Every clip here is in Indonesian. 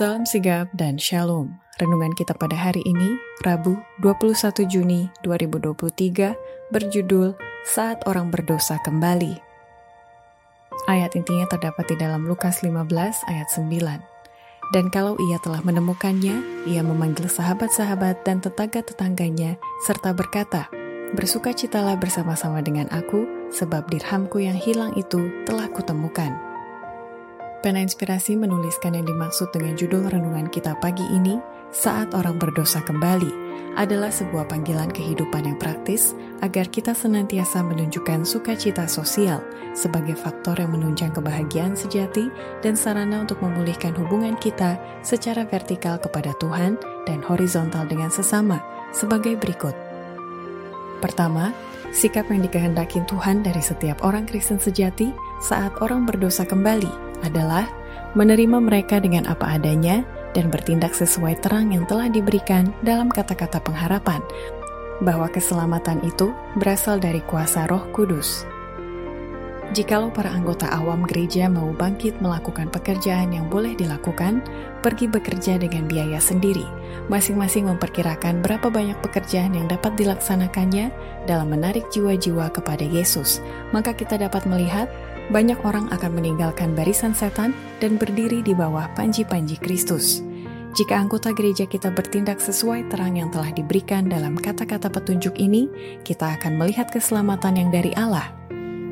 Salam sigap dan shalom. Renungan kita pada hari ini, Rabu 21 Juni 2023, berjudul Saat Orang Berdosa Kembali. Ayat intinya terdapat di dalam Lukas 15 ayat 9. Dan kalau ia telah menemukannya, ia memanggil sahabat-sahabat dan tetangga-tetangganya, serta berkata, Bersukacitalah bersama-sama dengan aku, sebab dirhamku yang hilang itu telah kutemukan. Pena Inspirasi menuliskan yang dimaksud dengan judul renungan kita pagi ini, Saat Orang Berdosa Kembali, adalah sebuah panggilan kehidupan yang praktis agar kita senantiasa menunjukkan sukacita sosial sebagai faktor yang menunjang kebahagiaan sejati dan sarana untuk memulihkan hubungan kita secara vertikal kepada Tuhan dan horizontal dengan sesama sebagai berikut. Pertama, sikap yang dikehendaki Tuhan dari setiap orang Kristen sejati saat orang berdosa kembali adalah menerima mereka dengan apa adanya dan bertindak sesuai terang yang telah diberikan dalam kata-kata pengharapan bahwa keselamatan itu berasal dari kuasa Roh Kudus. Jikalau para anggota awam gereja mau bangkit melakukan pekerjaan yang boleh dilakukan, pergi bekerja dengan biaya sendiri, masing-masing memperkirakan berapa banyak pekerjaan yang dapat dilaksanakannya dalam menarik jiwa-jiwa kepada Yesus, maka kita dapat melihat banyak orang akan meninggalkan barisan setan dan berdiri di bawah panji-panji Kristus. Jika anggota gereja kita bertindak sesuai terang yang telah diberikan dalam kata-kata petunjuk ini, kita akan melihat keselamatan yang dari Allah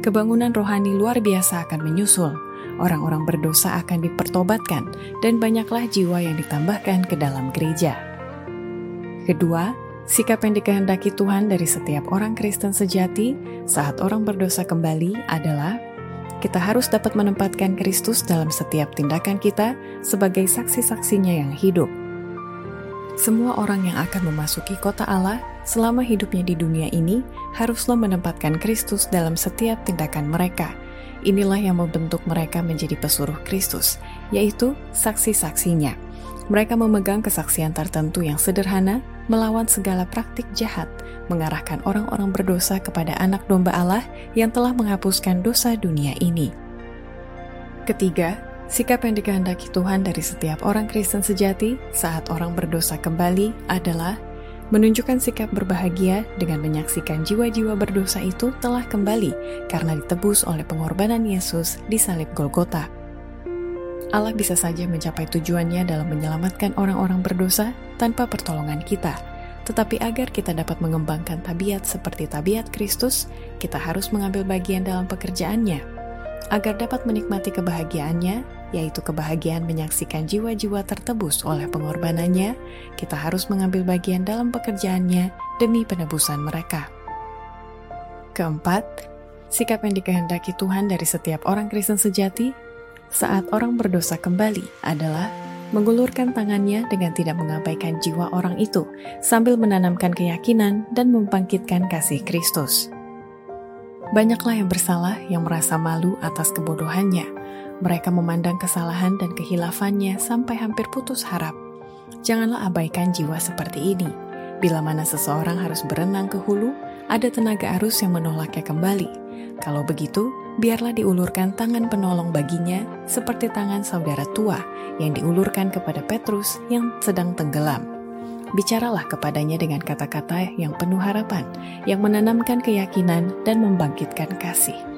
kebangunan rohani luar biasa akan menyusul. Orang-orang berdosa akan dipertobatkan, dan banyaklah jiwa yang ditambahkan ke dalam gereja. Kedua, sikap yang dikehendaki Tuhan dari setiap orang Kristen sejati saat orang berdosa kembali adalah kita harus dapat menempatkan Kristus dalam setiap tindakan kita sebagai saksi-saksinya yang hidup. Semua orang yang akan memasuki kota Allah selama hidupnya di dunia ini haruslah menempatkan Kristus dalam setiap tindakan mereka. Inilah yang membentuk mereka menjadi pesuruh Kristus, yaitu saksi-saksinya. Mereka memegang kesaksian tertentu yang sederhana melawan segala praktik jahat, mengarahkan orang-orang berdosa kepada anak domba Allah yang telah menghapuskan dosa dunia ini. Ketiga, Sikap yang dikehendaki Tuhan dari setiap orang Kristen sejati saat orang berdosa kembali adalah menunjukkan sikap berbahagia dengan menyaksikan jiwa-jiwa berdosa itu telah kembali karena ditebus oleh pengorbanan Yesus di salib Golgota. Allah bisa saja mencapai tujuannya dalam menyelamatkan orang-orang berdosa tanpa pertolongan kita. Tetapi agar kita dapat mengembangkan tabiat seperti tabiat Kristus, kita harus mengambil bagian dalam pekerjaannya. Agar dapat menikmati kebahagiaannya, yaitu kebahagiaan menyaksikan jiwa-jiwa tertebus oleh pengorbanannya, kita harus mengambil bagian dalam pekerjaannya demi penebusan mereka. Keempat, sikap yang dikehendaki Tuhan dari setiap orang Kristen sejati saat orang berdosa kembali adalah mengulurkan tangannya dengan tidak mengabaikan jiwa orang itu sambil menanamkan keyakinan dan membangkitkan kasih Kristus. Banyaklah yang bersalah yang merasa malu atas kebodohannya, mereka memandang kesalahan dan kehilafannya sampai hampir putus harap. Janganlah abaikan jiwa seperti ini. Bila mana seseorang harus berenang ke hulu, ada tenaga arus yang menolaknya kembali. Kalau begitu, biarlah diulurkan tangan penolong baginya seperti tangan saudara tua yang diulurkan kepada Petrus yang sedang tenggelam. Bicaralah kepadanya dengan kata-kata yang penuh harapan, yang menanamkan keyakinan dan membangkitkan kasih.